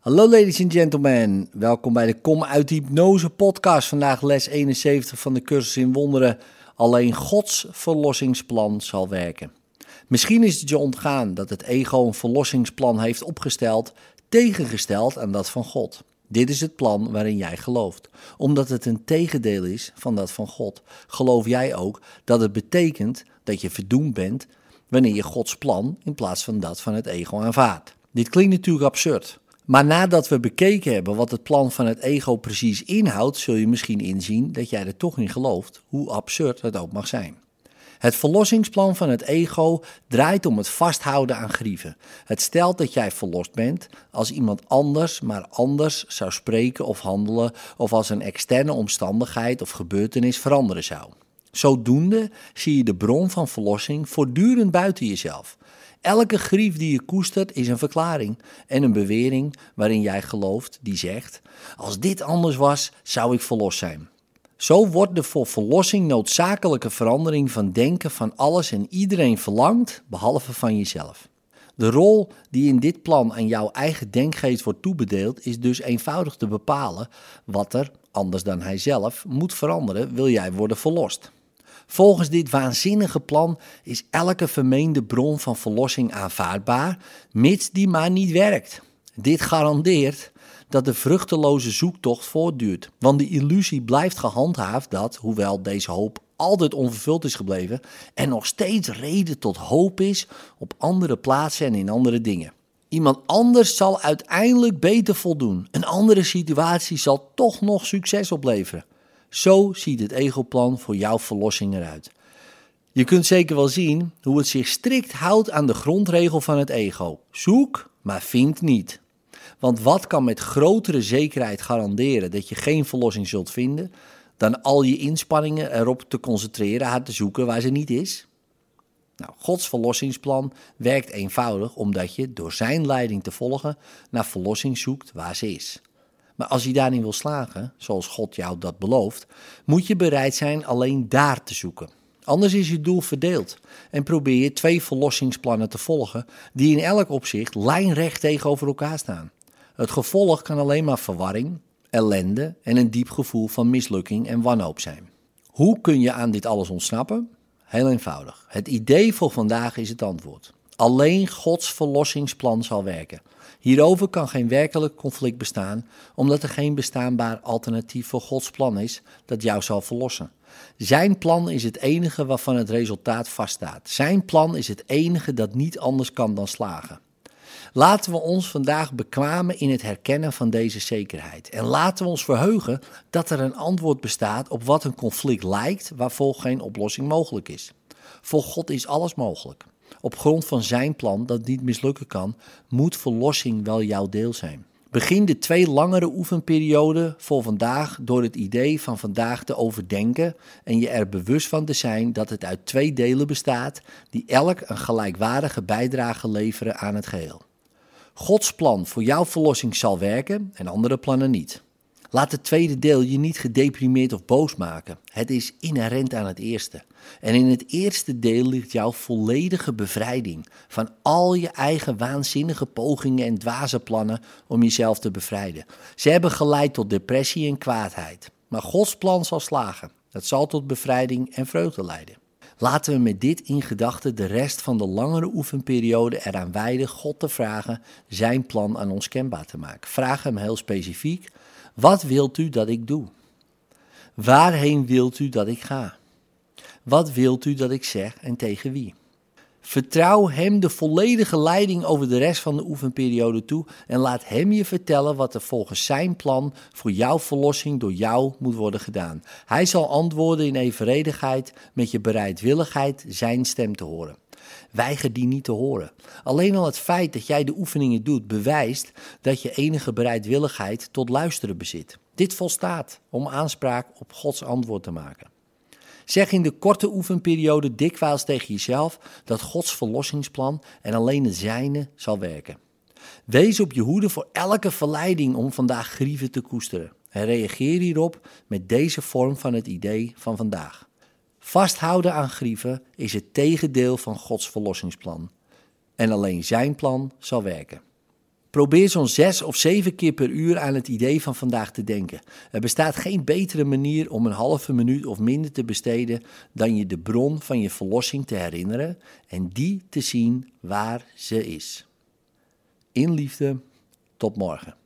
Hallo ladies and gentlemen, welkom bij de Kom uit Hypnose podcast. Vandaag les 71 van de cursus in wonderen. Alleen Gods verlossingsplan zal werken. Misschien is het je ontgaan dat het ego een verlossingsplan heeft opgesteld, tegengesteld aan dat van God. Dit is het plan waarin jij gelooft. Omdat het een tegendeel is van dat van God, geloof jij ook dat het betekent dat je verdoemd bent wanneer je Gods plan in plaats van dat van het ego aanvaardt. Dit klinkt natuurlijk absurd. Maar nadat we bekeken hebben wat het plan van het ego precies inhoudt, zul je misschien inzien dat jij er toch in gelooft, hoe absurd het ook mag zijn. Het verlossingsplan van het ego draait om het vasthouden aan grieven. Het stelt dat jij verlost bent als iemand anders maar anders zou spreken of handelen of als een externe omstandigheid of gebeurtenis veranderen zou. Zodoende zie je de bron van verlossing voortdurend buiten jezelf. Elke grief die je koestert is een verklaring en een bewering waarin jij gelooft die zegt: Als dit anders was, zou ik verlost zijn. Zo wordt de voor verlossing noodzakelijke verandering van denken van alles en iedereen verlangd, behalve van jezelf. De rol die in dit plan aan jouw eigen denkgeest wordt toebedeeld, is dus eenvoudig te bepalen wat er, anders dan hij zelf, moet veranderen, wil jij worden verlost. Volgens dit waanzinnige plan is elke vermeende bron van verlossing aanvaardbaar, mits die maar niet werkt. Dit garandeert dat de vruchteloze zoektocht voortduurt, want de illusie blijft gehandhaafd dat, hoewel deze hoop altijd onvervuld is gebleven, er nog steeds reden tot hoop is op andere plaatsen en in andere dingen. Iemand anders zal uiteindelijk beter voldoen. Een andere situatie zal toch nog succes opleveren. Zo ziet het egoplan voor jouw verlossing eruit. Je kunt zeker wel zien hoe het zich strikt houdt aan de grondregel van het ego. Zoek, maar vind niet. Want wat kan met grotere zekerheid garanderen dat je geen verlossing zult vinden, dan al je inspanningen erop te concentreren haar te zoeken waar ze niet is? Nou, Gods verlossingsplan werkt eenvoudig omdat je door zijn leiding te volgen naar verlossing zoekt waar ze is. Maar als je daarin wil slagen, zoals God jou dat belooft, moet je bereid zijn alleen daar te zoeken. Anders is je doel verdeeld en probeer je twee verlossingsplannen te volgen die in elk opzicht lijnrecht tegenover elkaar staan. Het gevolg kan alleen maar verwarring, ellende en een diep gevoel van mislukking en wanhoop zijn. Hoe kun je aan dit alles ontsnappen? Heel eenvoudig. Het idee voor vandaag is het antwoord. Alleen Gods verlossingsplan zal werken. Hierover kan geen werkelijk conflict bestaan, omdat er geen bestaanbaar alternatief voor Gods plan is dat jou zal verlossen. Zijn plan is het enige waarvan het resultaat vaststaat. Zijn plan is het enige dat niet anders kan dan slagen. Laten we ons vandaag bekwamen in het herkennen van deze zekerheid. En laten we ons verheugen dat er een antwoord bestaat op wat een conflict lijkt, waarvoor geen oplossing mogelijk is. Voor God is alles mogelijk. Op grond van zijn plan dat niet mislukken kan, moet verlossing wel jouw deel zijn. Begin de twee langere oefenperioden voor vandaag door het idee van vandaag te overdenken en je er bewust van te zijn dat het uit twee delen bestaat die elk een gelijkwaardige bijdrage leveren aan het geheel. Gods plan voor jouw verlossing zal werken en andere plannen niet. Laat het tweede deel je niet gedeprimeerd of boos maken. Het is inherent aan het eerste. En in het eerste deel ligt jouw volledige bevrijding van al je eigen waanzinnige pogingen en dwaze plannen om jezelf te bevrijden. Ze hebben geleid tot depressie en kwaadheid. Maar Gods plan zal slagen. Het zal tot bevrijding en vreugde leiden. Laten we met dit in gedachten de rest van de langere oefenperiode eraan wijden God te vragen zijn plan aan ons kenbaar te maken. Vraag hem heel specifiek wat wilt u dat ik doe? Waarheen wilt u dat ik ga? Wat wilt u dat ik zeg en tegen wie? Vertrouw hem de volledige leiding over de rest van de oefenperiode toe en laat hem je vertellen wat er volgens zijn plan voor jouw verlossing door jou moet worden gedaan. Hij zal antwoorden in evenredigheid met je bereidwilligheid zijn stem te horen. Weiger die niet te horen. Alleen al het feit dat jij de oefeningen doet bewijst dat je enige bereidwilligheid tot luisteren bezit. Dit volstaat om aanspraak op Gods antwoord te maken. Zeg in de korte oefenperiode dikwijls tegen jezelf dat Gods verlossingsplan en alleen het zijne zal werken. Wees op je hoede voor elke verleiding om vandaag grieven te koesteren. En reageer hierop met deze vorm van het idee van vandaag. Vasthouden aan grieven is het tegendeel van Gods verlossingsplan. En alleen zijn plan zal werken. Probeer zo'n zes of zeven keer per uur aan het idee van vandaag te denken. Er bestaat geen betere manier om een halve minuut of minder te besteden dan je de bron van je verlossing te herinneren en die te zien waar ze is. In liefde, tot morgen.